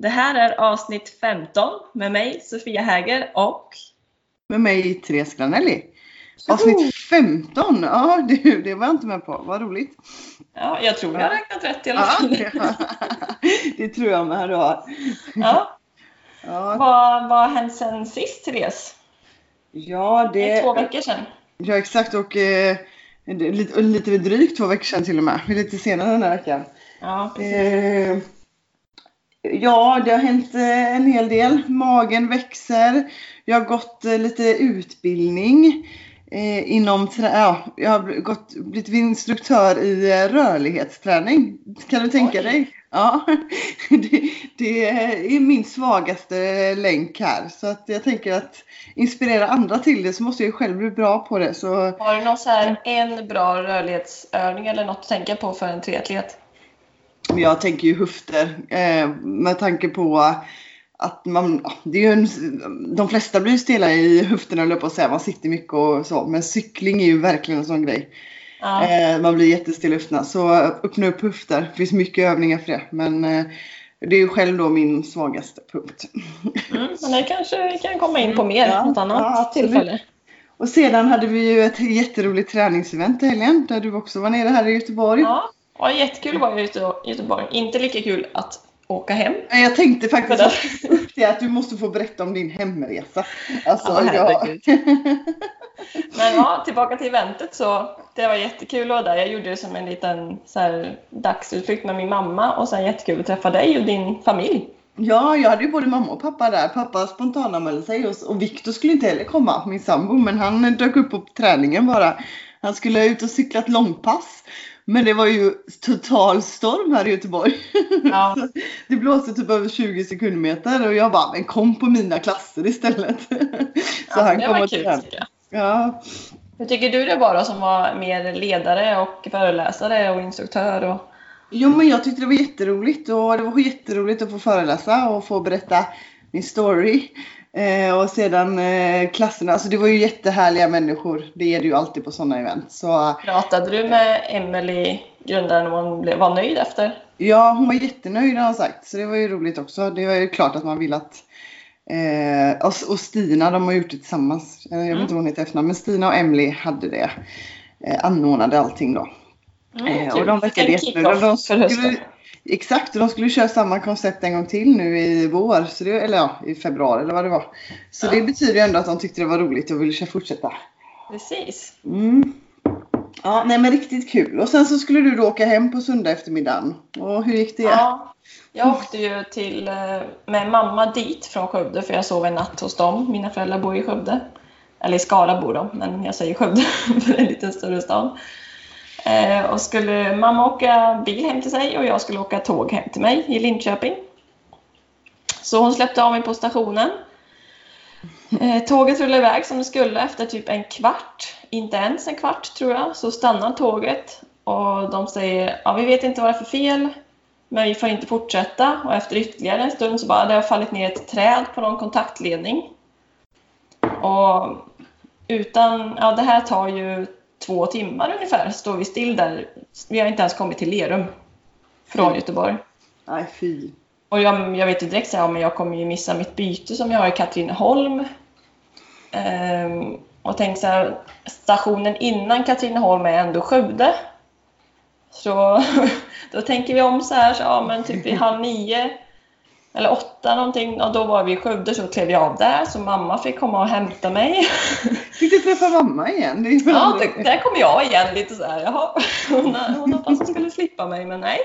Det här är avsnitt 15 med mig Sofia Häger och Med mig Therese Granelli. Avsnitt 15, ja det, det var jag inte med på. Vad roligt. ja, jag tror jag har räknat rätt i alla Ja, fall. det, det tror jag med du har. Ja. Ja, Vad, vad har hänt sen sist Therese? ja, Det är två det, veckor sedan. ja exakt och eh, det lite, lite drygt två veckor sedan till och med. Lite senare den här veckan. Ja, precis. Eh, ja, det har hänt eh, en hel del. Magen växer. Jag har gått eh, lite utbildning eh, inom ja, jag har gått, blivit instruktör i rörlighetsträning. Kan du tänka Oj. dig? Ja, det, det är min svagaste länk här. Så att jag tänker att inspirera andra till det så måste jag själv bli bra på det. Så Har du någon så här en bra rörlighetsövning eller något att tänka på för en triatlet? Jag tänker ju höfter eh, med tanke på att man, det är en, de flesta blir stela i höfterna jag på att säga, man sitter mycket och så. Men cykling är ju verkligen en sån grej. Ja. Eh, man blir jättestel i höfterna. Så öppna upp höfter, det finns mycket övningar för det. Men eh, det är ju själv då min svagaste punkt. Mm, men det kanske vi kan komma in på mer Ja, något annat ja, tillfälle. Och sedan hade vi ju ett jätteroligt träningsevent i helgen där du också var nere här i Göteborg. Ja, ja jättekul att vara i Göte- Göteborg. Inte lika kul att åka hem. Jag tänkte faktiskt upp det att du måste få berätta om din hemresa. Alltså, Ja, jag. Men ja, tillbaka till eventet så det var jättekul att vara där. Jag gjorde det som en liten så här, dagsutflykt med min mamma och sen jättekul att träffa dig och din familj. ja, jag hade ju både mamma och pappa där. Pappa spontananmälde sig och, och Viktor skulle inte heller komma, min sambo. Men han dök upp på träningen bara. Han skulle ut och cykla ett långpass. Men det var ju total storm här i Göteborg. Ja. Det blåste typ över 20 sekundmeter och jag bara, men kom på mina klasser istället. Så ja, han det kom var och kul tränade. tycker jag. Ja, Hur tycker du det var då som var mer ledare och föreläsare och instruktör? Och... Jo men jag tyckte det var jätteroligt och det var jätteroligt att få föreläsa och få berätta min story. Eh, och sedan eh, klasserna, alltså det var ju jättehärliga människor. Det är det ju alltid på sådana event. Så Pratade du med Emily, grundaren, och hon var nöjd efter? ja, hon var jättenöjd har hon sagt. Så det var ju roligt också. Det var ju klart att man vill att eh, och, och Stina, de har gjort det tillsammans. Eh, Jag vet Mm. inte vad hon heter efternamn, men Stina och Emily hade det. Eh, anordnade allting då. Mm, och de verkade En jättenöjda. De skulle- Exakt, och de skulle köra samma koncept en gång till nu i vår. Så det, eller ja, i februari eller vad det var. Så Ja. det betyder ju ändå att de tyckte det var roligt och ville köra fortsätta. Precis. Mm. Ja, nej men riktigt kul. Och sen så skulle du då åka hem på söndag eftermiddagen. Och hur gick det? Ja, jag åkte ju till, eh, med mamma dit från Skövde för jag sov en natt hos dem. Mina föräldrar bor i Skövde. Eller i Skara bor de, men jag säger Skövde för det är en lite större stad. Eh, och skulle mamma åka bil hem till sig och jag skulle åka tåg hem till mig i Linköping. Så hon släppte av mig på stationen. Eh, tåget rullade iväg som det skulle efter typ en kvart, inte ens en kvart tror jag, så stannar tåget och de säger ja vi vet inte vad det är för fel men vi får inte fortsätta och efter ytterligare en stund så bara det har fallit ner ett träd på någon kontaktledning. Och utan, ja det här tar ju två timmar ungefär, står vi still där. Vi har inte ens kommit till Lerum från Göteborg. Nej fy. Och jag, jag vet ju direkt att ja, jag kommer ju missa mitt byte som jag har i Katrineholm. Ehm, och tänk så här, stationen innan Katrineholm är ändå Skövde. Så då tänker vi om så här, så, ja men typ vid halv nio eller åtta någonting, och då var vi i Skövde så klev jag av där så mamma fick komma och hämta mig. Fick du träffa mamma igen? Det är Ja, det, där kom jag igen lite så här, jaha, hon, hon hoppas hon skulle slippa mig men nej.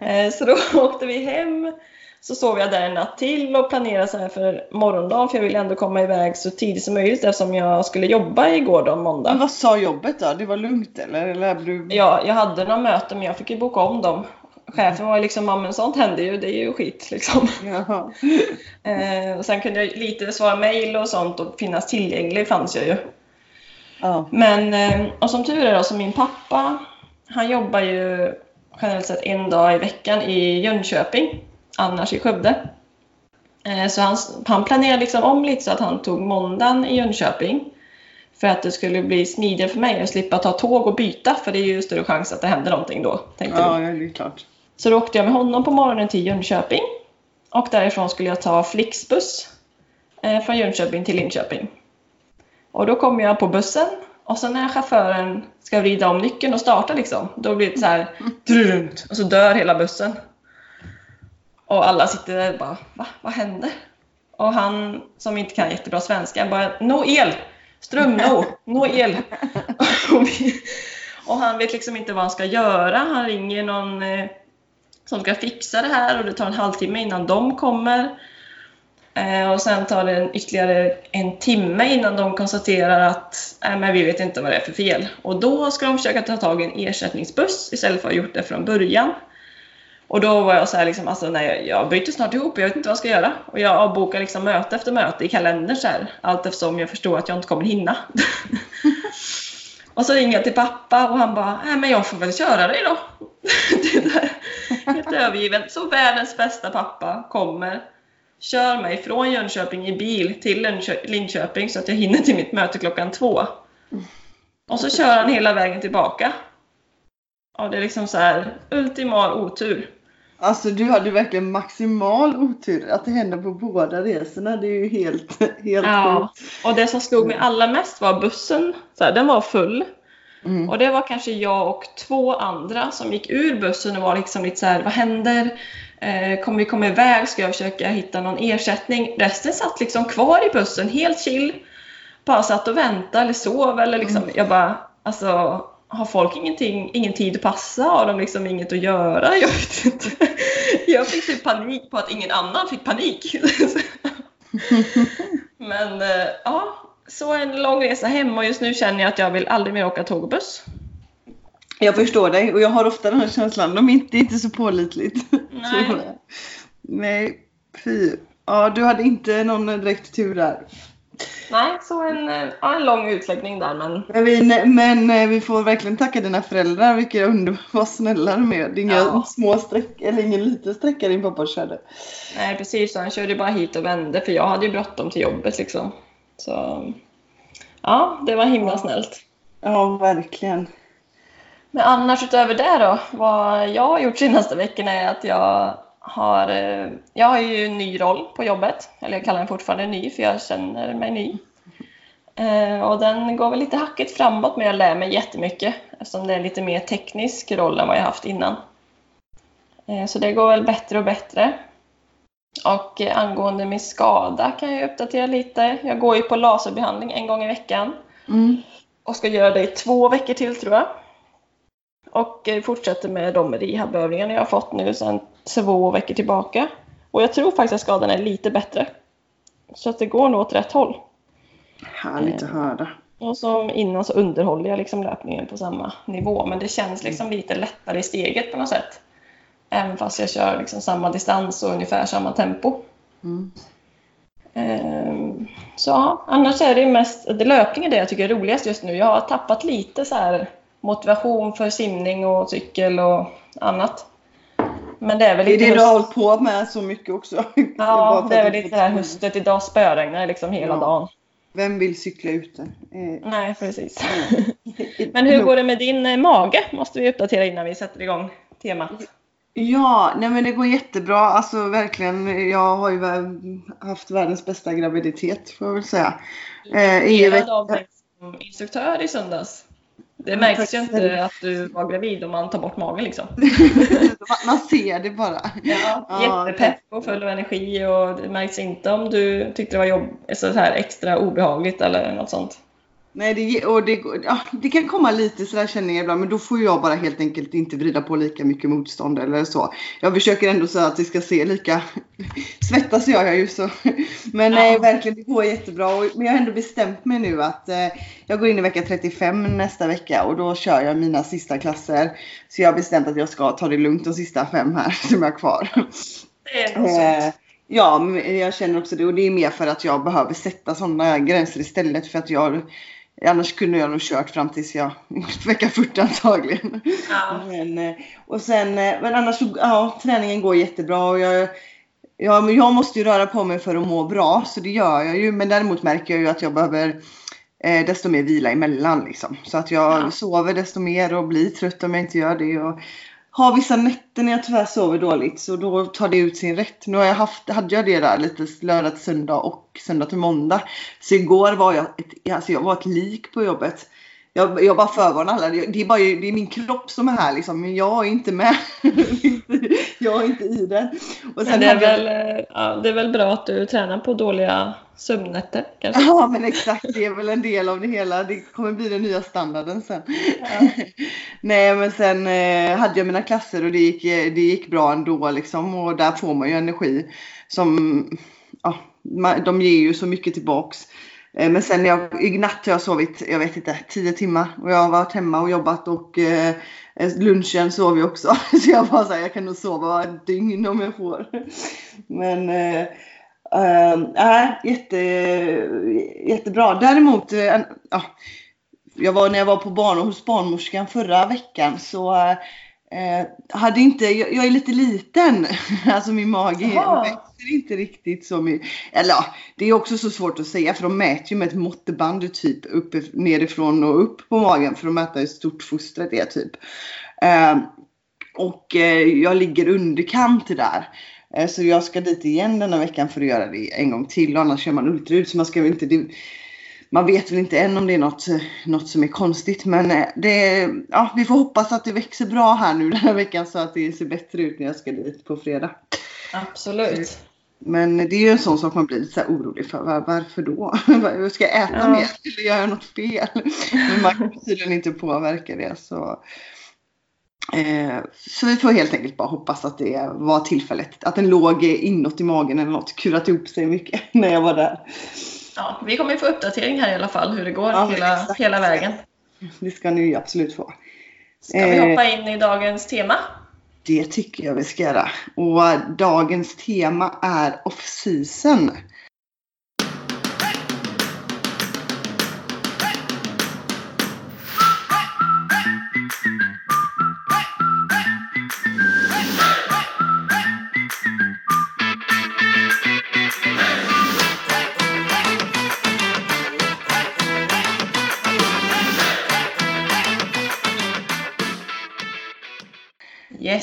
Eh, Så då åkte vi hem, så sov jag där en natt till och planerade så här för morgondagen för jag ville ändå komma iväg så tidigt som möjligt eftersom jag skulle jobba igår då, Men måndag. vad sa jobbet då? Det var lugnt eller? eller du... Ja, jag hade några möten men jag fick ju boka om dem chefen var liksom, ja men sånt händer ju, det är ju skit liksom. Eh, och sen kunde jag lite svara mejl och sånt och finnas tillgänglig fanns jag ju. Ja. Men, eh, och som tur är då, så min pappa, han jobbar ju generellt sett en dag i veckan i Jönköping, annars i Skövde. Eh, Så han, han planerade liksom om lite så att han tog måndagen i Jönköping. För att det skulle bli smidigare för mig att slippa ta tåg och byta, för det är ju större chans att det händer någonting då, tänkte ja, det är klart. Så då åkte jag med honom på morgonen till Jönköping. Och därifrån skulle jag ta Flixbuss eh, från Jönköping till Linköping. Och då kommer jag på bussen och sen när chauffören ska vrida om nyckeln och starta liksom, då blir det så här drurunt, och så dör hela bussen. Och alla sitter där och bara, va? Vad hände? Och han som inte kan jättebra svenska bara, no el! Ström, no! No el! och han vet liksom inte vad han ska göra. Han ringer någon eh, som ska fixa det här och det tar en halvtimme innan de kommer. Eh, och sen tar det en, ytterligare en timme innan de konstaterar att nej, men vi vet inte vad det är för fel. Och då ska de försöka ta tag i en ersättningsbuss istället för att ha gjort det från början. Och då var jag så här liksom, alltså nej, jag bryter snart ihop, jag vet inte vad jag ska göra. Och jag avbokar liksom möte efter möte i kalendern så här, allt eftersom jag förstår att jag inte kommer hinna. och så ringer jag till pappa och han bara, nej men jag får väl köra dig då. helt övergiven. Så världens bästa pappa kommer, kör mig från Jönköping i bil till Linköping så att jag hinner till mitt möte klockan två. Och så kör han hela vägen tillbaka. Ja, det är liksom så här ultimal otur. Alltså du hade verkligen maximal otur att det hände på båda resorna. Det är ju helt, helt Ja, och det som slog mig allra mest var bussen. Så här, den var full. Mm. Och det var kanske jag och två andra som gick ur bussen och var liksom lite så här, vad händer? Eh, kommer vi komma iväg? Ska jag försöka hitta någon ersättning? Resten satt liksom kvar i bussen, helt chill. Bara satt och väntade eller sov eller liksom, jag bara, alltså har folk ingenting, ingen tid att passa? Har de liksom inget att göra? Jag vet inte. Jag fick typ panik på att ingen annan fick panik. Men eh, ja, så en lång resa hem och just nu känner jag att jag vill aldrig mer åka tåg och buss. Jag förstår dig och jag har ofta den här känslan. De är inte, det är inte så pålitligt. Nej. Nej, fy. Ja, du hade inte någon direkt tur där. Nej, så en, eh, ja, en lång utläggning där men Men vi, men eh, vi får verkligen tacka dina föräldrar. Vilka under, vad snälla de är. Inga Ja. små streck, eller ingen liten sträcka din pappa körde. nej precis, han körde bara hit och vände för jag hade ju bråttom till jobbet liksom. Så ja, det var himla snällt. Ja, verkligen. Men annars utöver det då, vad jag har gjort senaste veckorna är att jag har, eh, jag har ju en ny roll på jobbet. Eller jag kallar den fortfarande ny för jag känner mig ny. Eh, Och den går väl lite hackigt framåt men jag lär mig jättemycket eftersom det är lite mer teknisk roll än vad jag haft innan. Eh, Så det går väl bättre och bättre. Och angående min skada kan jag uppdatera lite. Jag går ju på laserbehandling en gång i veckan Mm. och ska göra det i två veckor till tror jag. Och eh, fortsätter med de rehabövningarna jag har fått nu sedan två veckor tillbaka. Och jag tror faktiskt att skadan är lite bättre. Så att det går nog åt rätt håll. Härligt att höra. Och som innan så underhåller jag liksom löpningen på samma nivå. Men det känns liksom lite lättare i steget på något sätt. Även fast jag kör liksom samma distans och ungefär samma tempo. Mm. Ehm, Så ja, annars är det mest det löpningen det jag tycker är roligast just nu. Jag har tappat lite så här motivation för simning och cykel och annat. Men det är väl Det är det du har hållit på med så mycket också. Ja, det är väl lite det här höstet. Idag spöregnar det liksom hela Ja. dagen. Vem vill cykla ute? Eh, Nej, precis. Men hur går det med din eh, mage? Måste vi uppdatera innan vi sätter igång temat. Ja, nej men det går jättebra. Alltså verkligen. Jag har ju haft världens bästa graviditet får jag väl säga. Eh, veck- av dig som instruktör i söndags. Det märks ju inte att du var gravid om man tar bort magen liksom. Man ser det bara. Ja, Ja, jättepepp och full av energi och det märks inte om du tyckte det var jobb, så här extra obehagligt eller något sånt. Nej, det, och det, ja, det kan komma lite sådär känningar ibland men då får jag bara helt enkelt inte vrida på lika mycket motstånd eller så. Jag försöker ändå så att det ska se lika... Svettas gör jag ju så. Men ja. nej, verkligen det går jättebra. Men jag har ändå bestämt mig nu att eh, jag går in i vecka 35 nästa vecka och då kör jag mina sista klasser. Så jag har bestämt att jag ska ta det lugnt de sista fem här som jag har kvar. Det eh, Ja, jag känner också det och det är mer för att jag behöver sätta sådana gränser istället för att jag Annars kunde jag nog kört fram tills jag vecka 40 antagligen. Ja. Men, eh, och sen, eh, men annars så, ja, träningen går jättebra och jag, jag, jag måste ju röra på mig för att må bra så det gör jag ju. Men däremot märker jag ju att jag behöver eh, desto mer vila emellan liksom. Så att jag ja. sover desto mer och blir trött om jag inte gör det. Och, har vissa nätter när jag tyvärr sover dåligt så då tar det ut sin rätt. Nu har jag haft, hade jag det där lite lördag till söndag och söndag till måndag. Så igår var jag ett, alltså jag var ett lik på jobbet. Jag, jag bara förvarnar. Det är, bara, det är min kropp som är här liksom. Men jag är inte med. jag är inte i den. Och sen det, är väl, jag... ja, det är väl bra att du tränar på dåliga sömnnätter kanske? Ja men exakt. Det är väl en del av det hela. Det kommer bli den nya standarden sen. Ja. Nej men sen eh, hade jag mina klasser och det gick, det gick bra ändå liksom. Och där får man ju energi. Som, ja, de ger ju så mycket tillbaks. Eh, men sen jag, i natt har jag sovit, jag vet inte, tio timmar. Och jag har varit hemma och jobbat och eh, eh lunchen sov jag också. Så jag bara såhär, jag kan nog sova ett dygn om jag får. Men eh, äh, jätte, jättebra. Däremot, äh, jag var, när jag var på barn hos barnmorskan förra veckan så äh, hade inte, jag, jag, är lite liten, alltså min mage Jaha växer inte riktigt så mycket. Eller ja, det är också så svårt att säga för de mäter ju med ett måttband typ upp, nerifrån och upp på magen för att mäta hur stort fostret är typ. Eh, och eh, jag ligger underkant där. Eh, så jag ska dit igen denna veckan för att göra det en gång till och annars gör man ultraljud så man ska väl inte det, man vet väl inte än om det är något, något som är konstigt men eh, det, ja, vi får hoppas att det växer bra här nu den här veckan så att det ser bättre ut när jag ska dit på fredag. Absolut. Men det är ju en sån sak man blir lite så orolig för. Var, varför då? Ska jag äta ja. mer eller gör jag något fel? Men man kan tydligen inte påverka det. Så, eh, så vi får helt enkelt bara hoppas att det var tillfället. Att den låg inåt i magen eller något. Kurat ihop sig mycket när jag var där. Ja, vi kommer få uppdatering här i alla fall hur det går ja, hela, hela vägen. Det ska ni absolut få. Ska vi hoppa in i dagens tema? Det tycker jag vi ska göra. Och dagens tema är off-season.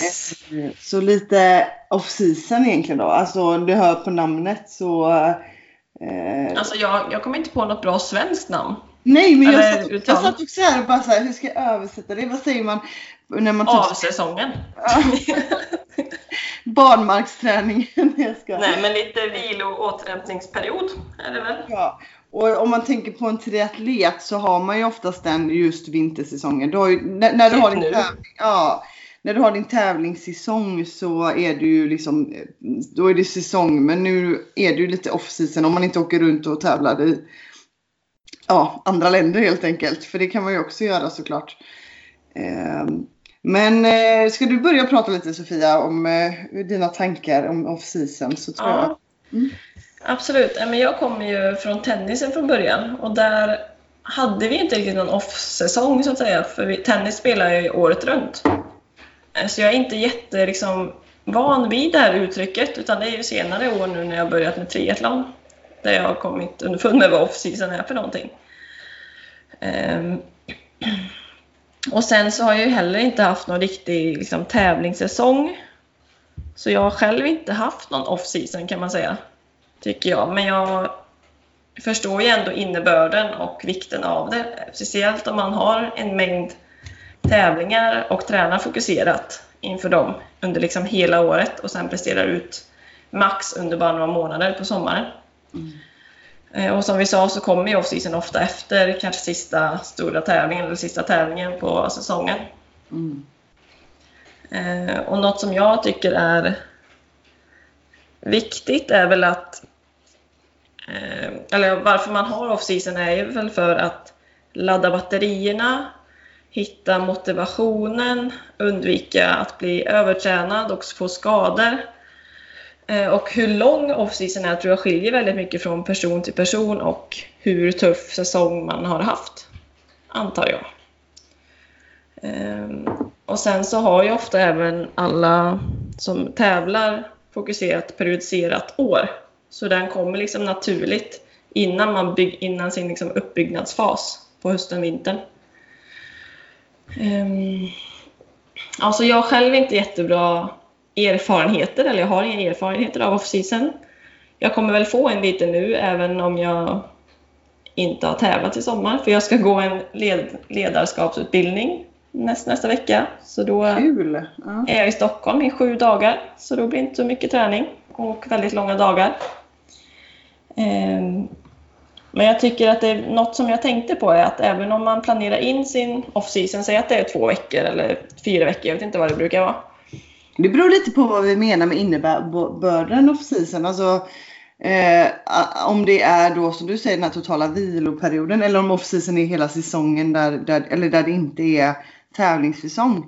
Yes. Så lite off season egentligen då. Alltså du hör på namnet så... Eh... Alltså jag, jag kommer inte på något bra svenskt namn. Nej men jag satt, jag satt också här och bara så här, hur ska jag översätta det? Vad säger man? När man typ... Avsäsongen. Barnmarksträningen. Jag ska. Nej men lite vilo och återhämtningsperiod är det väl? Ja. Och om man tänker på en triatlet så har man ju oftast den just vintersäsongen. Du ju, när, när typ du har din tävling, ja, när du har din tävlingssäsong så är det ju liksom, då är det säsong. Men nu är ju lite off season om man inte åker runt och tävlar i ja, andra länder helt enkelt. För det kan man ju också göra såklart. Ehm, men eh, ska du börja prata lite Sofia om eh, dina tankar om off season så tror ja, jag. Mm. Absolut. Men jag kommer ju från tennisen från början och där hade vi inte riktigt någon off-säsong så att säga. För vi, tennis spelar ju året runt. Så jag är inte jätte liksom, van vid det här uttrycket utan det är ju senare år nu när jag börjat med triathlon där jag har kommit underfund med vad off-season är för någonting. Um, och sen så har jag ju heller inte haft någon riktig liksom, tävlingssäsong. Så jag har själv inte haft någon off-season kan man säga. Tycker jag. Men jag förstår ju ändå innebörden och vikten av det. Speciellt om man har en mängd tävlingar och tränar fokuserat inför dem under liksom hela året och sen presterar ut max under bara några månader på sommaren. Mm. Eh, och som vi sa så kommer ju off-season ofta efter kanske sista stora tävlingen eller sista tävlingen på säsongen. Mm. Eh, och något som jag tycker är viktigt är väl att eh, eller varför man har off-season är väl för att ladda batterierna, hitta motivationen, undvika att bli övertränad och få skador. Eh, och hur lång off-season är tror jag skiljer väldigt mycket från person till person och hur tuff säsong man har haft, antar jag. Ehm, och sen så har ju ofta även alla som tävlar fokuserat periodiserat år. Så den kommer liksom naturligt innan, man bygg, innan sin liksom uppbyggnadsfas på hösten, vintern. Um, alltså jag själv är inte jättebra erfarenheter, eller jag har inga erfarenheter av off-season. Jag kommer väl få en lite nu, även om jag inte har tävlat i sommar, för jag ska gå en led ledarskapsutbildning näst, nästa vecka. Så då Kul. Ja. är jag i Stockholm i sju dagar, så då blir det inte så mycket träning och väldigt långa dagar. Um, men jag tycker att det är något som jag tänkte på är att även om man planerar in sin off-season, säg att det är två veckor eller fyra veckor, jag vet inte vad det brukar vara. Det beror lite på vad vi menar med innebörden off-season. Alltså, eh, om det är då som du säger den här totala viloperioden eller om off-season är hela säsongen där, där, eller där det inte är tävlingssäsong.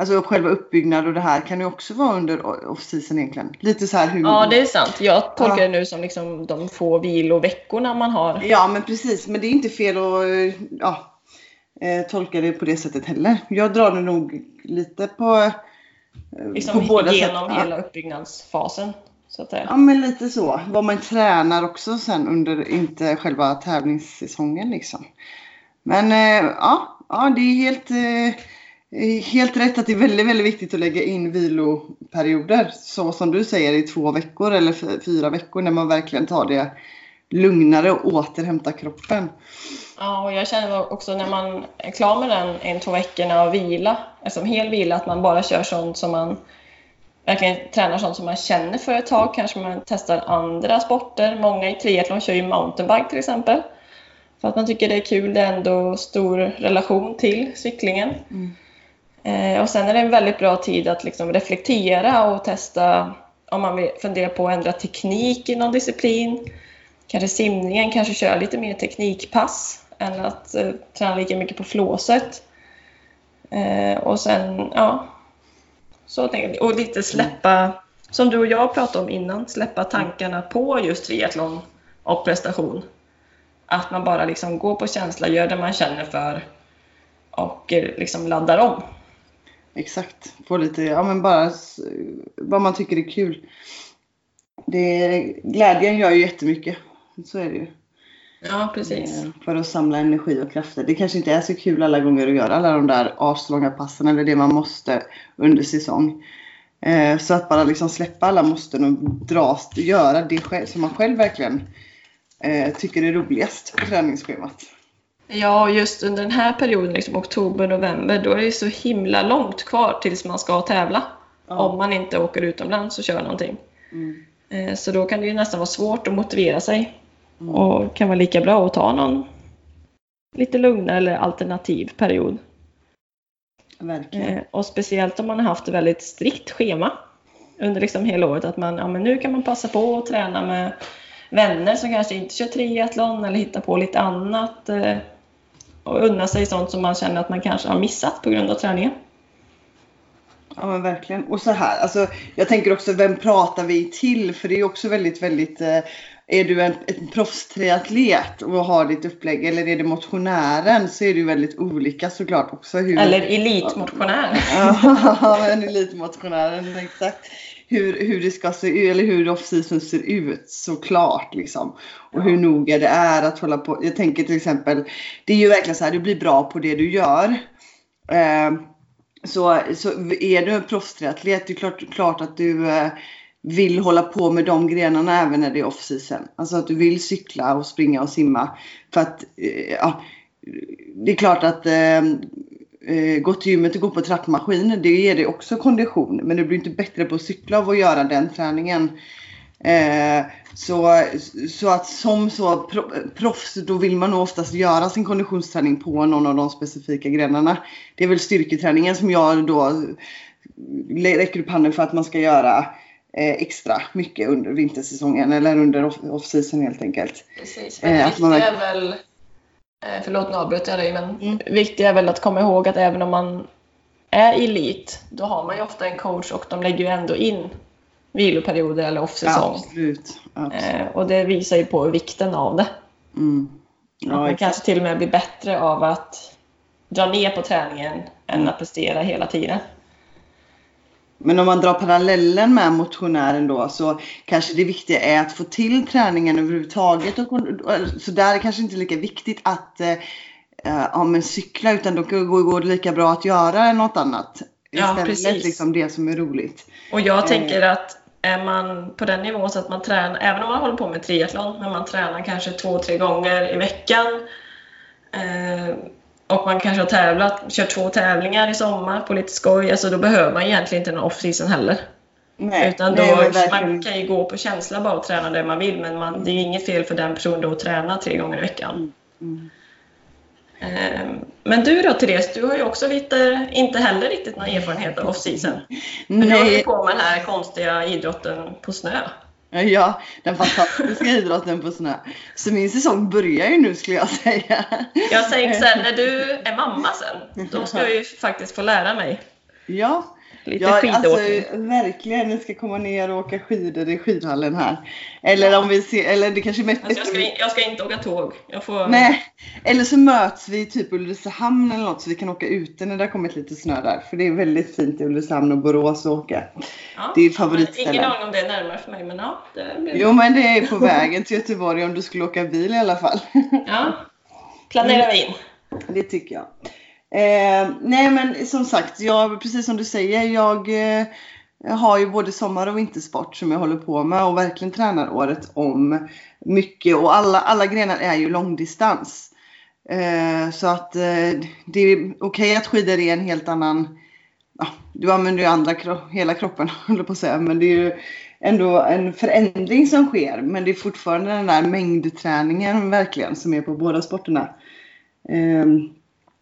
Alltså själva uppbyggnad och det här kan ju också vara under off-season egentligen. Lite så här hur... Ja, det är sant. Jag tolkar ja. det nu som liksom de få viloveckorna man har. Ja, men precis. Men det är inte fel att ja, eh, tolka det på det sättet heller. Jag drar det nog lite på, eh, liksom på båda genom sätt. hela uppbyggnadsfasen. Så att säga. Ja, men lite så. Vad man tränar också sen under, inte själva tävlingssäsongen liksom. Men eh, ja, ja, det är helt Helt rätt att det är väldigt, väldigt viktigt att lägga in viloperioder. Så som du säger i två veckor eller fyra veckor när man verkligen tar det lugnare och återhämtar kroppen. Ja, och jag känner också när man är klar med den en, två veckorna och vila, alltså hel vila, att man bara kör sånt som man verkligen tränar sånt som man känner för ett tag. Kanske man testar andra sporter. Många i triathlon kör ju mountainbike till exempel. För att man tycker det är kul. Det är ändå stor relation till cyklingen. Mm. Eh, och sen är det en väldigt bra tid att liksom reflektera och testa om man vill fundera på att ändra teknik i någon disciplin. Kanske simningen, kanske köra lite mer teknikpass än att eh, träna lika mycket på flåset. Eh, och sen, ja, så tänker jag. Och lite släppa, som du och jag pratade om innan, släppa tankarna på just triathlon och prestation. Att man bara liksom går på känsla, gör det man känner för och eh, liksom laddar om. Exakt. Få lite, ja men bara vad man tycker är kul. Det, glädjen gör ju jättemycket. Så är det ju. Ja, precis. Eh, för att samla energi och krafter. Det kanske inte är så kul alla gånger att göra alla de där aslånga passen eller det man måste under säsong. Eh, så att bara liksom släppa alla måsten och dras, göra det som man själv verkligen eh, tycker är roligast på träningsschemat. Ja, just under den här perioden, liksom oktober, november, då är det så himla långt kvar tills man ska tävla. Ja. Om man inte åker utomlands och kör någonting. Mm. Eh, så då kan det ju nästan vara svårt att motivera sig. Mm. Och kan vara lika bra att ta någon lite lugnare eller alternativ period. Verkligen. Eh, och speciellt om man har haft ett väldigt strikt schema under liksom hela året. Att man, ja, men nu kan man passa på att träna med vänner som kanske inte kör triathlon eller hitta på lite annat. Och unna sig sånt som man känner att man kanske har missat på grund av träningen. Ja men verkligen. Och så här, alltså, jag tänker också vem pratar vi till? För det är också väldigt, väldigt eh, är du en, en proffstriatlet och har ditt upplägg eller är det motionären så är det ju väldigt olika såklart också. Hur, eller elitmotionär. ja, en elitmotionären, exakt hur, hur det ska se ut, eller hur off-season ser ut såklart. Liksom. Och hur noga det är att hålla på. Jag tänker till exempel, det är ju verkligen så här, du blir bra på det du gör. Eh, så, så är du en proffstriatlet, det är klart, klart att du eh, vill hålla på med de grenarna även när det är off-season. Alltså att du vill cykla och springa och simma. För att, eh, ja, det är klart att eh, gå till gymmet och gå på trappmaskin, det ger dig också kondition. Men du blir inte bättre på att cykla av att göra den träningen. Eh, så, så att som så proffs då vill man nog oftast göra sin konditionsträning på någon av de specifika grenarna. Det är väl styrketräningen som jag då räcker upp handen för att man ska göra eh, extra mycket under vintersäsongen eller under off-season helt enkelt. Precis, men eh, viktiga är väl, förlåt nu avbryter jag dig, men mm. viktigt är väl att komma ihåg att även om man är elit, då har man ju ofta en coach och de lägger ju ändå in viloperioder eller off-säsong. Absolut. Absolut. Eh, och det visar ju på vikten av det. Mm. Ja, man kanske till och med blir bättre av att dra ner på träningen än att prestera hela tiden. Men om man drar parallellen med motionären då så kanske det viktiga är att få till träningen överhuvudtaget. Och, så där är det kanske inte lika viktigt att eh, ja, men cykla utan då går det lika bra att göra något annat. Istället ja, precis. liksom det som är roligt. Och jag tänker eh. att är man på den nivån så att man tränar, även om man håller på med triathlon, men man tränar kanske två, tre gånger i veckan eh, och man kanske har tävlat, kört två tävlingar i sommar på lite skoj, alltså då behöver man egentligen inte någon off-season heller. Nej, Utan då, nej, man kan ju gå på känsla bara och träna det man vill, men man, det är inget fel för den personen då att träna tre gånger i veckan. Mm. Mm. Ehm, men du då Therese, du har ju också lite, inte heller riktigt någon erfarenhet av off-season. Men du håller på med den här konstiga idrotten på snö. Ja, den fantastiska idrotten på snö. Så min säsong börjar ju nu skulle jag säga. Jag tänkte sen när du är mamma sen, då ska jag ju faktiskt få lära mig. Ja, Lite ja, skidåkning. Alltså, verkligen, ni ska komma ner och åka skidor i skidhallen här. Eller om vi ser, eller det kanske alltså, jag, ska, jag ska inte åka tåg. Jag får... Nej, eller så möts vi typ Ulricehamn eller något så vi kan åka ute när det har kommit lite snö där. För det är väldigt fint i Ulricehamn och Borås att åka. Ja, det är favoritställen. Ingen aning om det är närmare för mig men ja. Det blir... Jo men det är på vägen till Göteborg om du skulle åka bil i alla fall. Ja, planerar vi in. Det tycker jag. Eh, nej men som sagt, jag, precis som du säger, jag, eh, har ju både sommar och vintersport som jag håller på med och verkligen tränar året om mycket och alla, alla grenar är ju långdistans. Eh, så att eh, det är okej okay att skidor är en helt annan, ja, du använder ju andra kro hela kroppen håller på att säga, men det är ju ändå en förändring som sker. Men det är fortfarande den där mängdträningen verkligen som är på båda sporterna. Eh,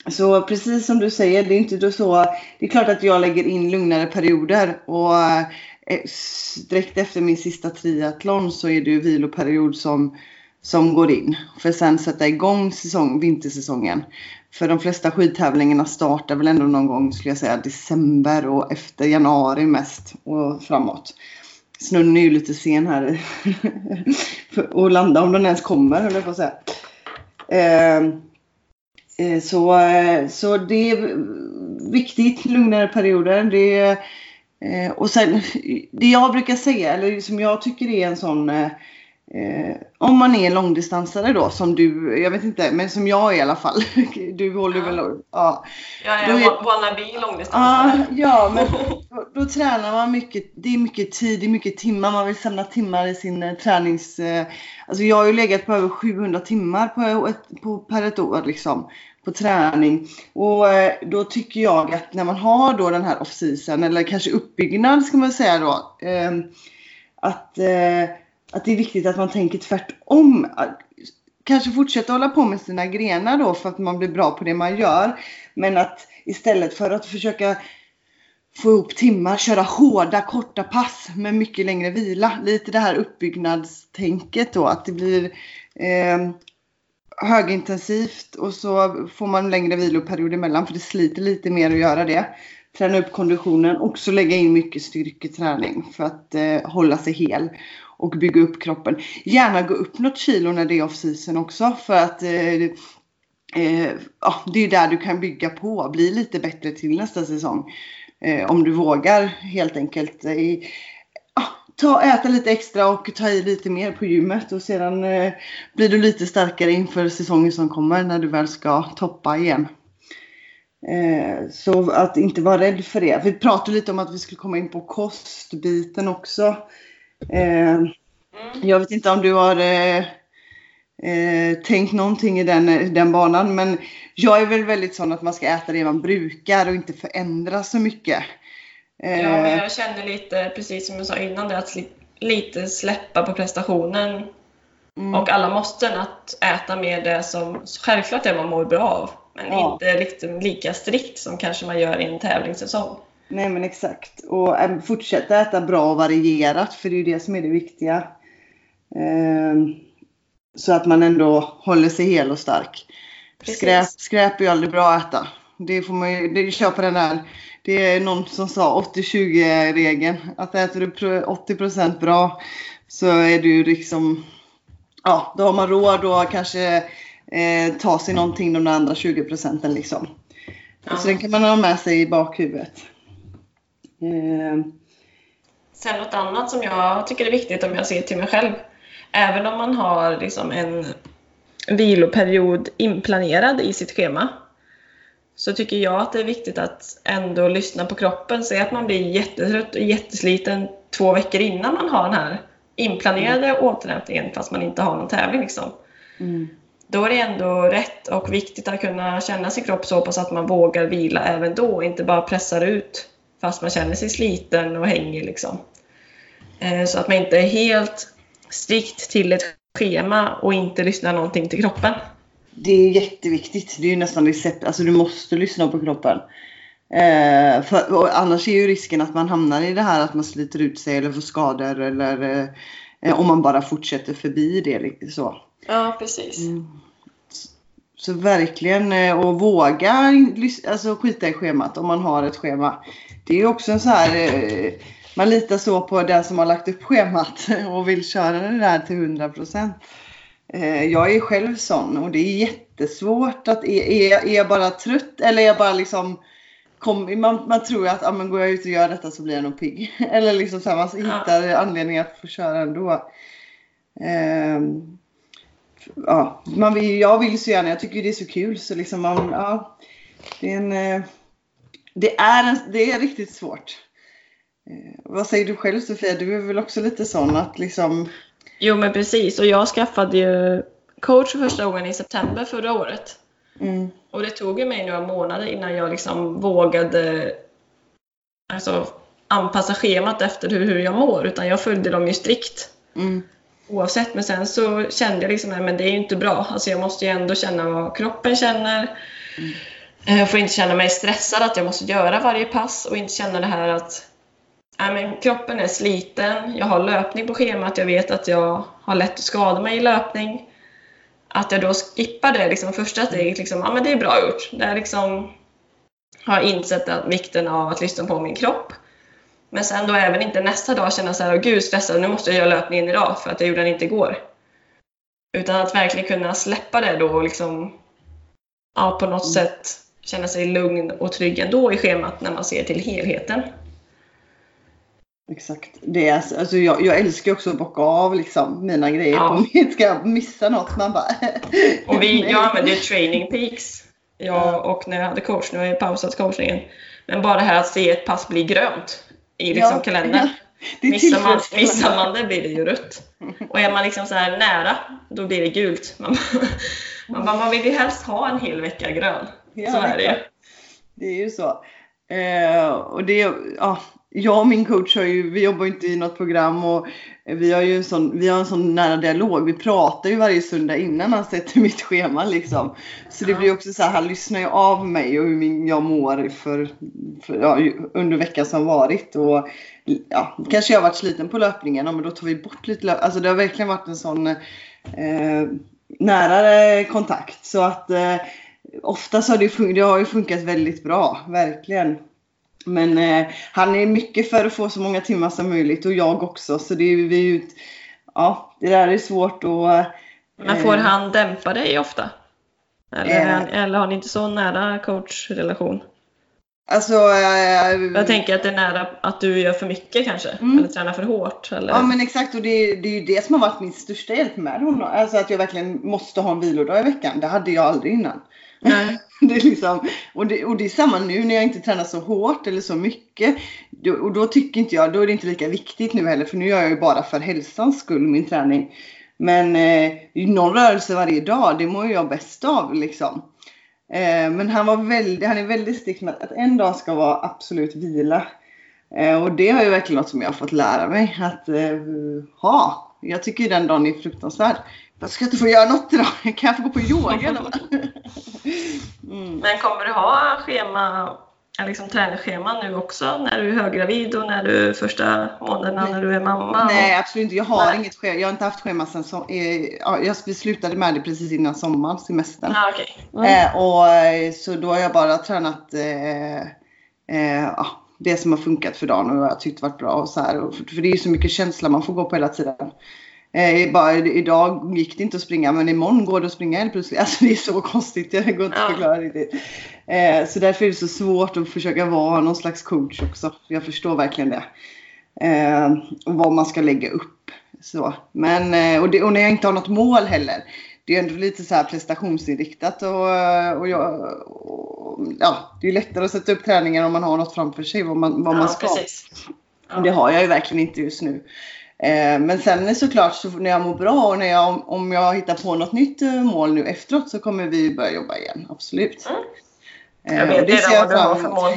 så precis som du säger, det är inte då så. Det är klart att jag lägger in lugnare perioder och eh, direkt efter min sista triathlon så är det ju viloperiod som, som går in. För sen sätta igång säsong, vintersäsongen. För de flesta skidtävlingarna startar väl ändå någon gång skulle jag säga december och efter januari mest och framåt. Snön är ju lite sen här att landa om den ens kommer höll jag på att säga. Ehm, Eh, så, eh, så det är viktigt, lugnare perioder. Det, eh, och sen, det jag brukar säga, eller som jag tycker är en sån Eh, om man är långdistansare då, som du, jag vet inte, men som jag är i alla fall. Du håller ja. väl... Ja. Jag är, är wannabe långdistansare. Ja, ja men då, då, tränar man mycket. Det är mycket tid, det är mycket timmar. Man vill samla timmar i sin eh, tränings... Eh, alltså jag har ju legat på över 700 timmar på, ett, på, per ett år liksom på träning. Och eh, då tycker jag att när man har då den här off-season, eller kanske uppbyggnad ska man säga då. Eh, att, eh, att det är viktigt att man tänker tvärtom. Kanske fortsätta hålla på med sina grenar då för att man blir bra på det man gör. Men att istället för att försöka få ihop timmar, köra hårda korta pass med mycket längre vila. Lite det här uppbyggnadstänket då att det blir eh, högintensivt och så får man längre viloperiod emellan för det sliter lite mer att göra det. Träna upp konditionen och också lägga in mycket styrketräning för att eh, hålla sig hel och bygga upp kroppen. Gärna gå upp något kilo när det är off season också för att eh, eh, ja, det är där du kan bygga på, bli lite bättre till nästa säsong. Eh, om du vågar helt enkelt. Eh, ta, äta lite extra och ta i lite mer på gymmet och sedan eh, blir du lite starkare inför säsongen som kommer när du väl ska toppa igen. Eh, så att inte vara rädd för det. Vi pratade lite om att vi skulle komma in på kostbiten också. Eh, mm. Jag vet inte om du har eh, eh, tänkt någonting i den, den banan men jag är väl väldigt sån att man ska äta det man brukar och inte förändra så mycket. Ja, men eh. jag känner lite, precis som jag sa innan, det, att lite släppa på prestationen. Mm. Och alla måste att äta mer det som självklart det man mår bra av. Men Ja. inte liksom lika strikt som kanske man gör i en tävlingssäsong. Nej men exakt. Och äm, fortsätta äta bra och varierat för det är ju det som är det viktiga. Ehm, så att man ändå håller sig hel och stark. Precis. Skräp, skräp är ju aldrig bra att äta. Det får man ju, det köper den där. Det är någon som sa 80-20 regeln. Att äter du pro- 80% bra så är du liksom, ja då har man råd att kanske eh, ta sig någonting de andra 20 procenten liksom. Ja. Så den kan man ha med sig i bakhuvudet. Eh, Sen något annat som jag tycker är viktigt om jag ser till mig själv. Även om man har liksom en viloperiod inplanerad i sitt schema så tycker jag att det är viktigt att ändå lyssna på kroppen. Säg att man blir jättetrött och jättesliten två veckor innan man har den här inplanerade återhämtningen fast man inte har någon tävling. Liksom. mm. Då är det ändå rätt och viktigt att kunna känna sin kropp så pass att man vågar vila även då och inte bara pressar ut fast man känner sig sliten och hängig. Liksom. Eh, Så att man inte är helt strikt till ett schema och inte lyssnar någonting till kroppen. Det är jätteviktigt. Det är ju nästan recept. Alltså du måste lyssna på kroppen. Eh, för, annars är ju risken att man hamnar i det här att man sliter ut sig eller får skador eller eh, om man bara fortsätter förbi det. Så. Ja, precis. Så verkligen eh, och våga lys- alltså, skita i schemat om man har ett schema. Det är också en så här eh, man litar så på den som har lagt upp schemat och vill köra det där till 100%. Eh, Jag är själv sån och det är jättesvårt att är, är, är jag bara trött eller är jag bara liksom kom, man, man tror att ah, men går jag ut och gör detta så blir jag nog pigg. Eller liksom så här, man hittar anledning att få köra ändå. Ehm, ja, man vill, jag vill så gärna, jag tycker det är så kul så liksom man, ja. Det är en, eh, det är, en, det är riktigt svårt. Eh, vad säger du själv Sofia? Du är väl också lite sån att liksom, Jo, men precis. Och jag skaffade ju coach för första gången i september förra året. mm, Och det tog ju mig några månader innan jag liksom vågade alltså, anpassa schemat efter hur, hur jag mår. Utan jag följde dem ju strikt mm, oavsett. Men sen så kände jag liksom att det är ju inte bra. Alltså jag måste ju ändå känna vad kroppen känner. Eh, Jag får inte känna mig stressad att jag måste göra varje pass och inte känna det här att nej, men kroppen är sliten, jag har löpning på schemat, jag vet att jag har lätt att skada mig i löpning. Att jag då skippar det liksom, första steget, liksom, ja men det är bra gjort. Där liksom, har insett att vikten av att lyssna på min kropp. Men sen då även inte nästa dag känna så här, oh, gud stressad, nu måste jag göra löpningen idag för att jag gjorde den inte igår. Utan att verkligen kunna släppa det då och liksom, ja, på något sätt känna sig lugn och trygg ändå i schemat när man ser till helheten exakt. Det är, alltså, jag, jag älskar också att bocka av liksom, mina grejer. Ja. Om jag ska missa något man bara... Och vi, jag använder ju training peaks. Jag och när jag hade coach, nu har jag pausat coachningen. Men bara det här att se ett pass bli grönt i liksom Ja. kalendern. Det Missar man, missar man det blir det ju rött. Och är man liksom så här nära, då blir det gult. Man, man, bara, man vill ju helst ha en hel vecka grön. Ja, så är det ju. Det är ju så. Eh, och det, ja, jag och min coach har ju, vi jobbar ju inte i något program och vi har ju en sån, vi har en sån nära dialog. Vi pratar ju varje söndag innan han sätter mitt schema liksom. Så det blir blir också så här, han lyssnar ju av mig och hur min, jag mår för, för, ja, under veckan som varit. Och, ja, kanske jag har varit sliten på löpningen, ja, men då tar vi bort lite löp. Alltså det har verkligen varit en sån eh, nära kontakt. Så att eh, oftast har det, fun- det har ju funkat väldigt bra, verkligen. Men eh, han är mycket för att få så många timmar som möjligt och jag också. Så det är ju, ja, det där är svårt att... Men får eh, han dämpa dig ofta? Eller, Eh. han, eller har ni inte så nära coachrelation? Alltså... eh, Jag tänker att det är nära att du gör för mycket kanske? Mm. Eller tränar för hårt? Eller? Ja men exakt och det, det är ju det som har varit min största hjälp med honom. Alltså att jag verkligen måste ha en vilodag i veckan. Det hade jag aldrig innan. Nej. Det är liksom, och, det, och det är samma nu när jag inte tränar så hårt eller så mycket. Då, och då tycker inte jag, då är det inte lika viktigt nu heller för nu gör jag ju bara för hälsans skull min träning. Men eh, någon rörelse varje dag, det mår ju jag bäst av liksom. Eh, men han var väldigt, han är väldigt strikt med att en dag ska vara absolut vila. Eh, och det har ju verkligen något som jag har fått lära mig att eh, ha. Jag tycker den dagen är fruktansvärd. Jag ska inte få göra något idag. Kan jag få gå på yoga då? mm. Men kommer du ha schema, liksom träningsschema nu också när du är höggravid och när du första månaderna när du är mamma? Nej absolut inte. Jag har Nej. inget schema. Jag har inte haft schema sen som, eh, jag slutade med det precis innan sommaren, semestern. Ah, okay. mm. eh, och, eh, så då har jag bara tränat eh, eh, det som har funkat för dagen och jag tyckt varit bra. Och så här. För det är ju så mycket känsla man får gå på hela tiden. Eh, bara, idag gick det inte att springa men imorgon går det att springa helt plötsligt. Alltså det är så konstigt. Jag går inte att förklara riktigt. Eh, så därför är det så svårt att försöka vara någon slags coach också. Jag förstår verkligen det. Eh, vad man ska lägga upp. Så. Men, eh, och, det, och när jag inte har något mål heller. Det är ändå lite så här prestationsinriktat och, och, jag, och ja, det är lättare att sätta upp träningen om man har något framför sig vad man, vad ja, man ska. Precis. Ja. Det har jag ju verkligen inte just nu. Eh, men sen såklart så när jag mår bra och när jag, om jag hittar på något nytt eh, mål nu efteråt så kommer vi börja jobba igen. Absolut. Mm. Jag vet det redan vad du har för mål.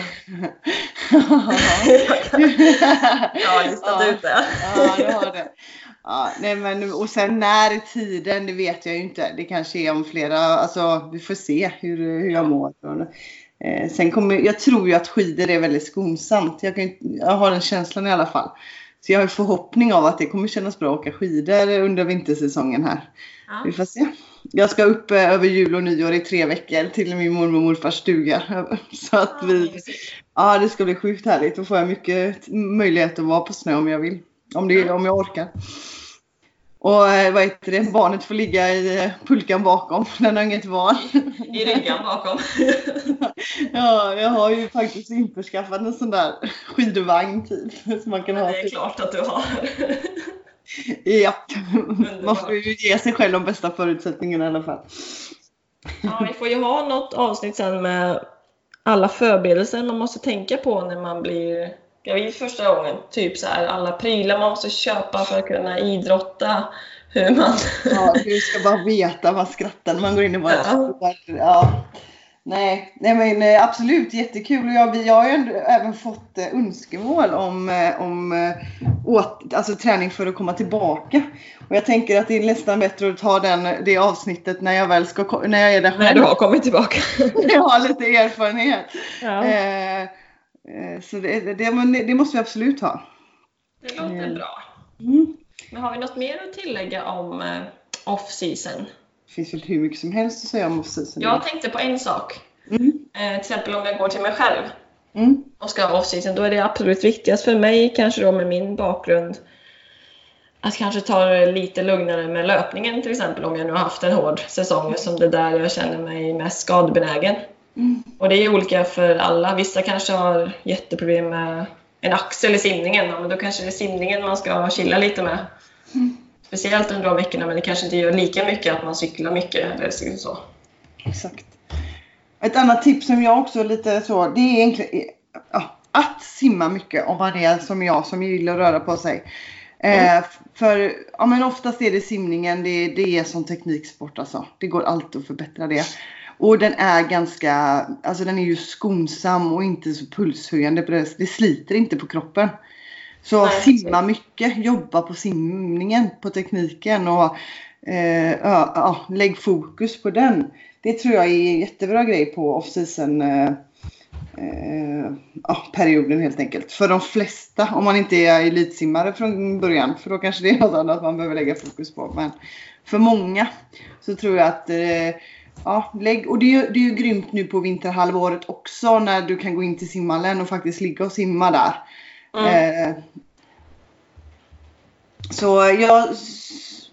jag har listat ja, ut det. ja, jag har det. Ja, nej men, och sen när i tiden, det vet jag ju inte. Det kanske är om flera, alltså vi får se hur, hur jag mår. Eh, sen kommer, jag tror ju att skidor är väldigt skonsamt. Jag, kan, jag har den känslan i alla fall. Så jag har förhoppning av att det kommer kännas bra att åka skidor under vintersäsongen här. Ja. Vi får se. Jag ska upp eh, över jul och nyår i tre veckor till min mormor och morfars stuga. Så att vi, ja det ska bli sjukt härligt. Då får jag mycket möjlighet att vara på snö om jag vill. Om, det, om jag orkar. Och eh, vad heter det, barnet får ligga i eh, pulkan bakom. Den har inget val. I ryggen bakom. ja, jag har ju faktiskt införskaffat en sån där skidvagn typ. Som man kan Men ha det är klart att du har. ja, man får ju ge sig själv de bästa förutsättningarna i alla fall. Ja, vi får ju ha något avsnitt sen med alla förberedelser man måste tänka på när man blir gravid första gången. Typ så här, alla prylar man måste köpa för att kunna idrotta. Hur man... ja, du ska bara veta vad skrattar när man går in i våra ja. ja. Nej, nej men eh, absolut jättekul. Och jag, jag har ju ändå även fått eh, önskemål om, eh, om åt, alltså, träning för att komma tillbaka. Och jag tänker att det är nästan bättre att ta den, det avsnittet när jag väl ska, när jag är där själv. När du har kommit tillbaka. när jag har lite erfarenhet. Ja. Eh, så det, det, det, måste vi absolut ha. Det låter eh. bra. Mm. Men har vi något mer att tillägga om off-season? Det finns väl hur mycket som helst att säga om off-season. Jag tänkte på en sak. Mm. Eh, till exempel om jag går till mig själv mm. och ska ha off-season. Då är det absolut viktigast för mig, kanske då med min bakgrund, att kanske ta det lite lugnare med löpningen till exempel om jag nu har haft en hård säsong som det där jag känner mig mest skadebenägen. Mm. Och det är olika för alla. Vissa kanske har jätteproblem med en axel i simningen. men då kanske det är simningen man ska chilla lite med. Mm. Speciellt under de veckorna, men det kanske inte gör lika mycket att man cyklar mycket. Eller så. Exakt. Ett annat tips som jag också lite så, det är egentligen ja, att simma mycket om man är som jag som gillar att röra på sig. Mm. Eh, för ja, men oftast är det simningen, det, det är som tekniksport alltså. Det går alltid att förbättra det. Och den är ganska, alltså den är ju skonsam och inte så pulshöjande. Det, det sliter inte på kroppen. Så Nej, simma mycket, jobba på simningen, på tekniken och eh, ja, ja, lägg fokus på den. Det tror jag är en jättebra grej på off-season eh, eh, ja, perioden helt enkelt. För de flesta, om man inte är elitsimmare från början, för då kanske det är något annat man behöver lägga fokus på. Men för många så tror jag att eh, Ja, lägg. Och det är, ju, det är ju grymt nu på vinterhalvåret också när du kan gå in till simhallen och faktiskt ligga och simma där. Mm. Eh, så jag,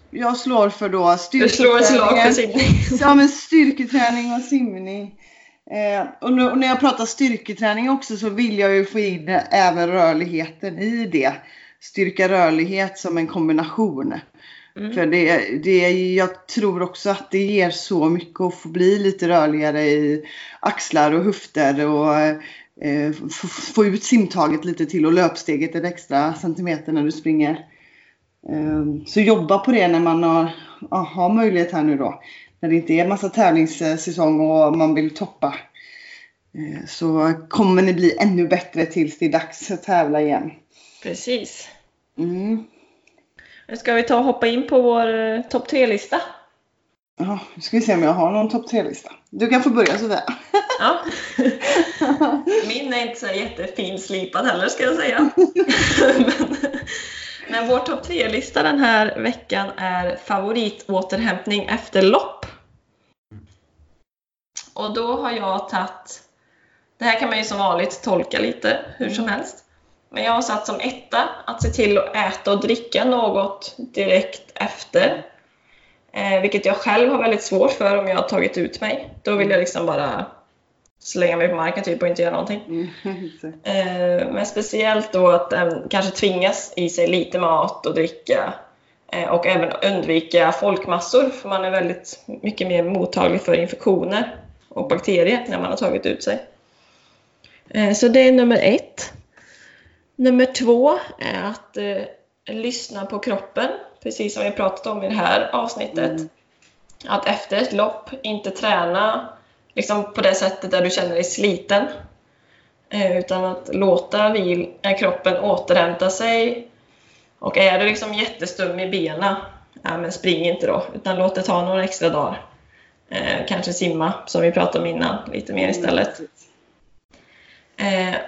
jag slår för då styrketräning. Ja, men styrketräning och simning. Eh, och, nu, och, när jag pratar styrketräning också så vill jag ju få in även rörligheten i det. Styrka rörlighet som en kombination. Mm. För det, det, jag tror också att det ger så mycket att få bli lite rörligare i axlar och höfter och eh, få ut simtaget lite till och löpsteget ett extra centimeter när du springer. Eh, så jobba på det när man har, har möjlighet här nu då. När det inte är massa tävlingssäsong och man vill toppa. Eh, så kommer ni bli ännu bättre tills det är dags att tävla igen. Precis. Mm. Nu ska vi ta och hoppa in på vår eh, topp tre-lista. Ja, nu ska vi se om jag har någon topp tre-lista. Du kan få börja Sofia. Ja. Min är inte så jättefin slipad heller ska jag säga. men, men vår topp tre-lista den här veckan är favoritåterhämtning efter lopp. Och då har jag tagit, det här kan man ju som vanligt tolka lite hur som helst. Men jag har satt som etta att se till att äta och dricka något direkt efter. Eh, vilket jag själv har väldigt svårt för om jag har tagit ut mig. Då vill jag liksom bara slänga mig på marken typ och inte göra någonting. Mm. Eh, men speciellt då att eh, kanske tvingas i sig lite mat och dricka eh, och även undvika folkmassor för man är väldigt mycket mer mottaglig för infektioner och bakterier när man har tagit ut sig. Eh, så det är nummer ett. Nummer två är att eh, lyssna på kroppen, precis som vi pratat om i det här avsnittet. Mm. Att efter ett lopp inte träna liksom på det sättet där du känner dig sliten. Eh, utan att låta vil, eh, kroppen återhämta sig. Och är du liksom jättestum i benen, ja, men spring inte då, utan låt det ta några extra dagar. Eh, kanske simma, som vi pratade om innan, lite mer istället. Eh,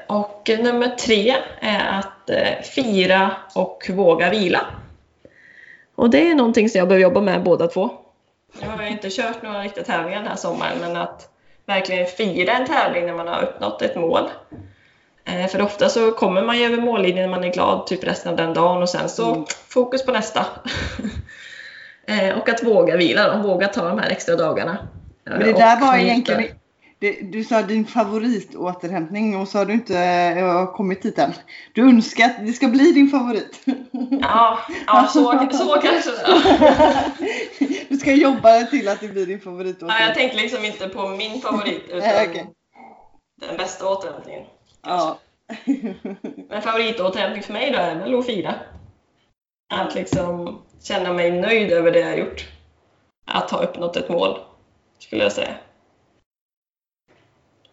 och nummer tre är att eh, fira och våga vila. Och det är någonting som jag behöver jobba med båda två. Nu har jag inte kört några riktiga tävlingar den här sommaren, men att verkligen fira en tävling när man har uppnått ett mål. Eh, för ofta så kommer man ju över mållinjen när man är glad typ resten av den dagen och sen så Mm. fokus på nästa. eh, och att våga vila då, våga ta de här extra dagarna. Men det där var egentligen... Det, du sa din favoritåterhämtning och så har du inte eh, kommit dit än. Du önskar att det ska bli din favorit. Ja, ja så, så kanske. Du ska jobba till att det blir din favoritåterhämtning. Ja, jag tänkte liksom inte på min favorit utan okej. den bästa återhämtningen. Ja. Men favoritåterhämtning för mig då är väl att fira. Att liksom känna mig nöjd över det jag har gjort. Att ha uppnått ett mål, skulle jag säga.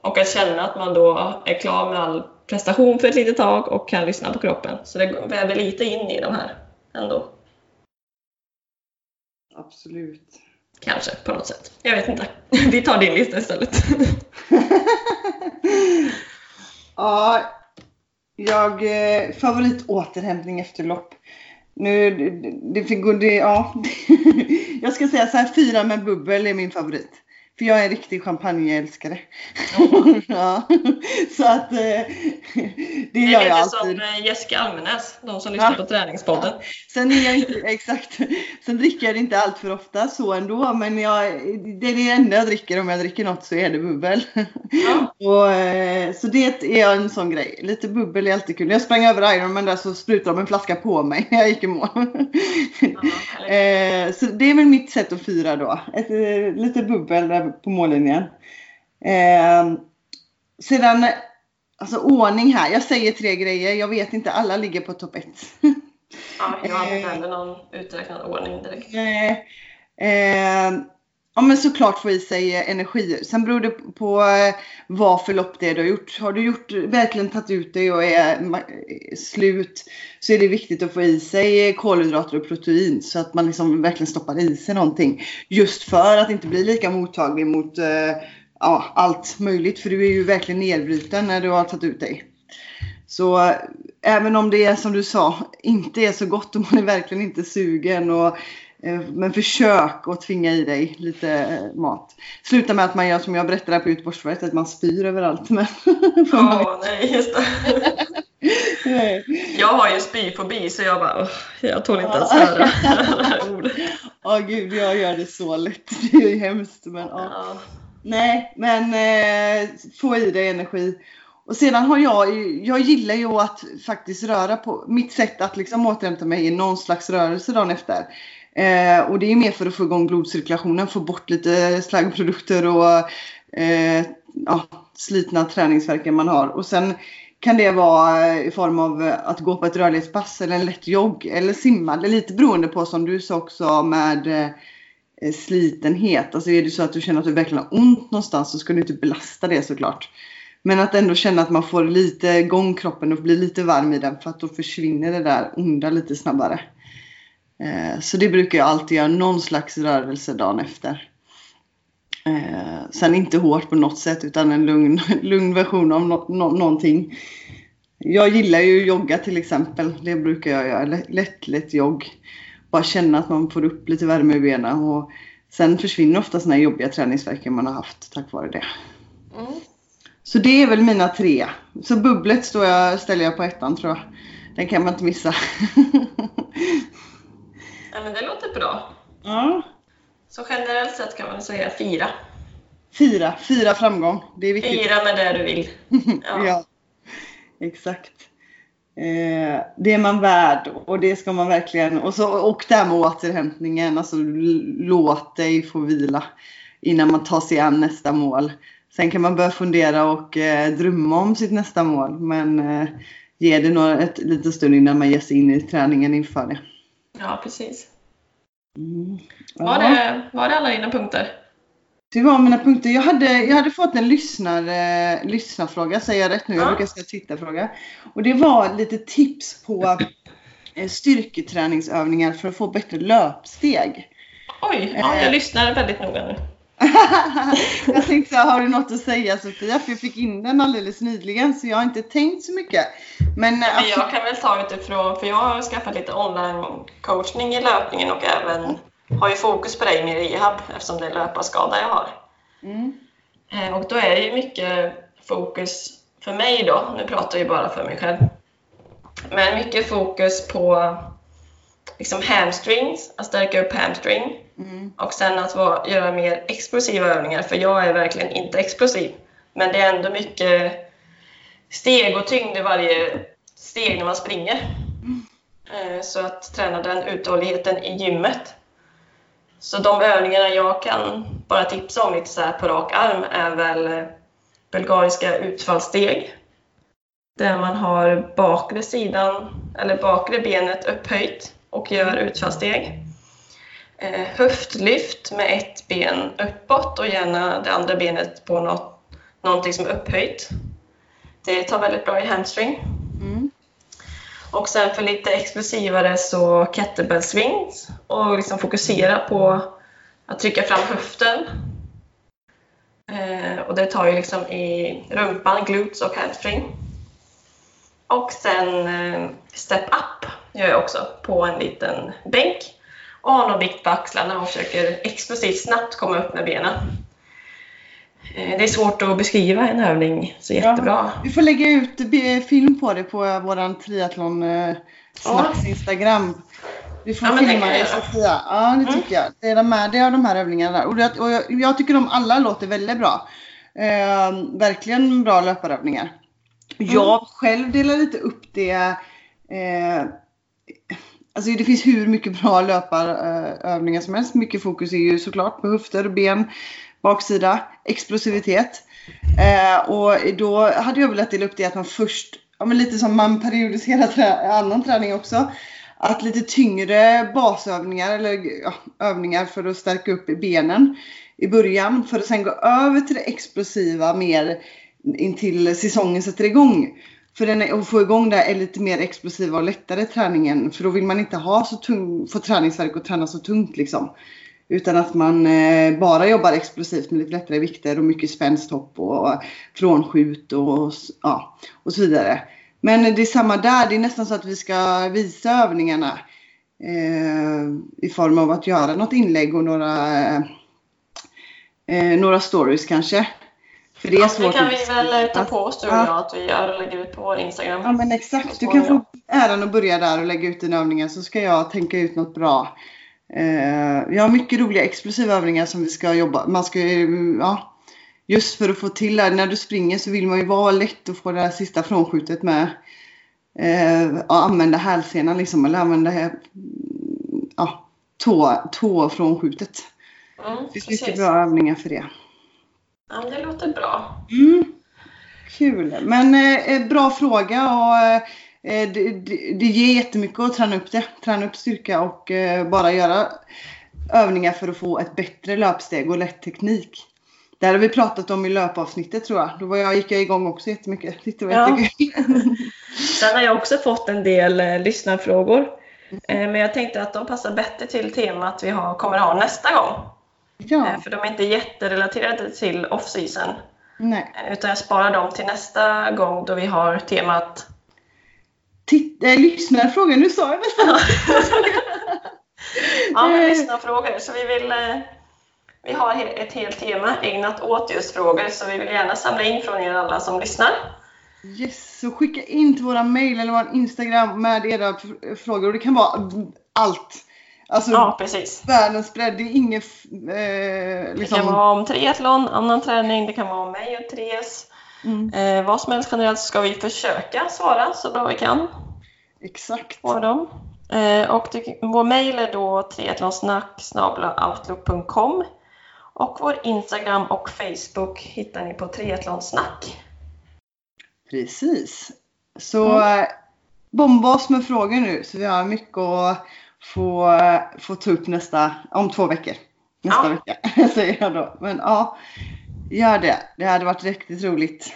Och att känna att man då är klar med all prestation för ett litet tag och kan lyssna på kroppen. Så det väver lite in i de här ändå. Absolut. Kanske, på något sätt. Jag vet inte. Vi tar din lista istället. Ja, jag eh, favoritåterhämtning efter lopp. Nu, det, det, det, ja. Jag ska säga så här, fyra med bubbel är min favorit. För jag är en riktig champagneälskare. ja, så att eh, det Det gör är jag lite som alltid. eh, Jessica Almenäs, de som lyssnar Ja. på träningspodden. Sen är jag inte, exakt. Sen dricker jag det inte allt för ofta så ändå. Men jag, det är det enda jag dricker. Om jag dricker något så är det bubbel. Ja. Och, eh, så det är en sån grej. Lite bubbel är alltid kul. När jag sprang över Ironman där så sprutade de en flaska på mig när jag gick i mål. Ja, eh, så det är väl mitt sätt att fira då. Ett, eh, lite bubbel där på mållinjen. Eh, sedan, alltså ordning här. Jag säger tre grejer. Jag vet inte, alla ligger på topp ett. Ja, jag har inte eh, heller någon uträknad ordning direkt. Eh, eh, ja men såklart få i sig eh, energi. Sen beror det på eh, vad för lopp det är du har gjort. Har du gjort, verkligen tagit ut dig och är eh, slut så är det viktigt att få i sig kolhydrater och protein så att man liksom verkligen stoppar i sig någonting. Just för att inte bli lika mottaglig mot ja, allt möjligt. För du är ju verkligen nedbruten när du har tagit ut dig. Så även om det är som du sa, inte är så gott och man är verkligen inte sugen. Och, men försök att tvinga i dig lite eh, mat. Sluta med att man gör som jag berättade på Göteborgsvarvet, att man spyr överallt. Men, Ja, nej, just det. Nej. Jag har ju spyfobi så jag bara, "Ugh, jag tål inte ens höra ordet. Ja gud, jag gör det så lätt. Det är ju hemskt. Men, ja. Ja. Nej, men eh, få i dig energi. Och sedan har jag, jag gillar ju att faktiskt röra på, mitt sätt att liksom återhämta mig är någon slags rörelse dagen efter. Eh, och det är mer för att få igång blodcirkulationen, få bort lite slaggprodukter och eh, ja, slitna träningsverken man har. Och sen kan det vara i form av att gå på ett rörlighetspass eller en lätt jogg eller simma. Det är lite beroende på som du sa också med eh, slitenhet. Alltså är det så att du känner att du verkligen har ont någonstans så ska du inte belasta det såklart. Men att ändå känna att man får lite igång kroppen och blir lite varm i den för att då försvinner det där onda lite snabbare. Eh, så det brukar jag alltid göra, någon slags rörelse dagen efter. Eh, sen inte hårt på något sätt utan en lugn, lugn version av no, no, någonting. Jag gillar ju jogga till exempel. Det brukar jag göra. Lätt, lätt jogg. Bara känna att man får upp lite värme i benen. Och sen försvinner ofta sådana jobbiga träningsverkar man har haft tack vare det. Mm. Så det är väl mina tre. Så bubblet står jag, ställer jag på ettan tror jag. Den kan man inte missa. ja men det låter bra. Ja. Så generellt sett kan man säga fyra. Fyra, fyra framgång. Det är viktigt. Fyra med det du vill. Ja, ja exakt. Eh, det är man värd och det ska man verkligen. Och, så, och det här med återhämtningen. Alltså låt dig få vila innan man tar sig an nästa mål. Sen kan man börja fundera och eh, drömma om sitt nästa mål. Men eh, ge det några, ett liten stund innan man ger sig in i träningen inför det. Ja, precis. Mm. Ja. Var, det, var det alla dina punkter? Det var mina punkter. Jag hade, jag hade fått en lyssnar, lyssnarfråga, säger jag rätt nu? Ja. Jag brukar säga tittarfråga. Och det var lite tips på eh, styrketräningsövningar för att få bättre löpsteg. Oj, ja, jag eh. lyssnar väldigt noga nu. jag tänkte, har du något att säga Sofia? För jag fick in den alldeles nyligen så jag har inte tänkt så mycket. Men, alltså... jag kan väl ta utifrån, för jag har skaffat lite online coachning i löpningen och även har ju fokus på det i min rehab eftersom det är löparskada jag har. Mm. Eh, och då är det ju mycket fokus för mig då, nu pratar jag ju bara för mig själv, men mycket fokus på liksom hamstrings, att stärka upp hamstring mm. och sen att vara, göra mer explosiva övningar för jag är verkligen inte explosiv. Men det är ändå mycket steg och tyngd i varje steg när man springer. Mm. Eh, så att träna den uthålligheten i gymmet. Så de övningarna jag kan bara tipsa om lite så här på rak arm är väl bulgariska utfallssteg. Där man har bakre sidan, eller bakre benet upphöjt och gör utfallssteg. Eh, höftlyft med ett ben uppåt och gärna det andra benet på något, någonting som är upphöjt. Det tar väldigt bra i hamstring. Mm. Och sen för lite explosivare så kettlebell swings och liksom fokusera på att trycka fram höften. Eh, och det tar ju liksom i rumpan, glutes och hamstring. Och sen eh, step up gör jag också på en liten bänk och har någon vikt på axlarna och försöker explosivt snabbt komma upp med benen. Eh, det är svårt att beskriva en övning så jättebra. Ja, vi får lägga ut film på det på vår triathlon eh, snacks ja. Instagram. Vi får ja, filma det Sofia. Ja, det tycker mm. jag. Det är, de här, det är de här övningarna där. Och, jag, och jag, jag tycker de alla låter väldigt bra. Eh, verkligen bra löparövningar. Mm. Jag själv delar lite upp det. Eh, alltså det finns hur mycket bra löparövningar som helst. Mycket fokus är ju såklart på höfter, ben, baksida, explosivitet. Eh, och då hade jag velat dela upp det att man först, ja, men lite som man periodiserar trä annan träning också, att lite tyngre basövningar eller ja, övningar för att stärka upp benen i början för att sen gå över till det explosiva mer intill säsongen sätter igång. För den är, att få igång det är lite mer explosiva och lättare träningen. För då vill man inte ha så tung, få träningsverk och träna så tungt liksom. Utan att man eh, bara jobbar explosivt med lite lättare vikter och mycket spänsthopp och frånskjut och, ja, och så vidare. Men det är samma där, det är nästan så att vi ska visa övningarna eh, i form av att göra något inlägg och några, eh, eh några stories kanske. För det är ja, svårt. Det kan vi väl ta på oss du och jag att vi gör och lägger ut på vår Instagram. Ja men exakt. Du kan få äran att börja där och lägga ut dina övningar så ska jag tänka ut något bra. Uh, jag har mycket roliga explosiva övningar som vi ska jobba. Man ska ja, just för att få till det. När du springer så vill man ju vara lätt och få det här sista frånskjutet med. Uh, använda hälsenan liksom eller använda ja, tå, tå frånskjutet. Mm, det finns mycket bra övningar för det. Ja, det låter bra. Mm. Kul. Men eh, bra fråga och eh, det, det, det ger jättemycket att träna upp det. Träna upp styrka och eh, bara göra övningar för att få ett bättre löpsteg och lätt teknik. Det här har vi pratat om i löpavsnittet tror jag. Då var jag, gick jag igång också jättemycket. Det var Ja. Sen har jag också fått en del eh, lyssnarfrågor. Eh, men jag tänkte att de passar bättre till temat vi har, kommer ha nästa gång. Ja, Eh, för de är inte jätterelaterade till off-season. nej. Eh, utan jag sparar dem till nästa gång då vi har temat Titt, äh, lyssnarfråga, nu sa jag nästan. Ja, men Eh. lyssnarfrågor. Så vi vill... eh, Vi har ett helt tema ägnat åt just frågor, så vi vill gärna samla in från er alla som lyssnar. Yes, så skicka in till våra mail eller vår Instagram med era frågor. Och det kan vara allt. Alltså Ja, precis. världens bredd. Det är inget eh, Det liksom... kan vara om triathlon, annan träning, det kan vara om mig och Therese. mm, Eh, vad som helst generellt ska vi försöka svara så bra vi kan exakt. på dem. Eh, och det, vår mail är då triathlonsnack outlook.com och vår Instagram och Facebook hittar ni på triathlonsnack. Precis. Så mm. bomba oss med frågor nu så vi har mycket att få, få ta upp nästa, om två veckor. Nästa Ja. vecka säger jag då. Men ja, gör det. Det hade varit riktigt roligt.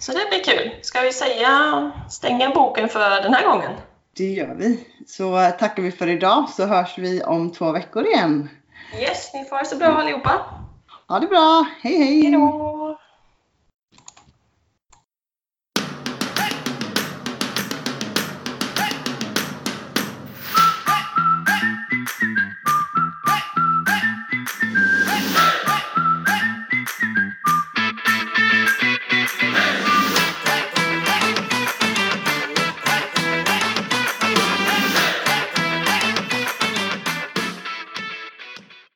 Så det blir kul. Ska vi säga stänga boken för den här gången? Det gör vi. Så eh, tackar vi för idag så hörs vi om två veckor igen. Yes, ni får ha det så bra allihopa. Ha det bra. Hej hej! Hej då!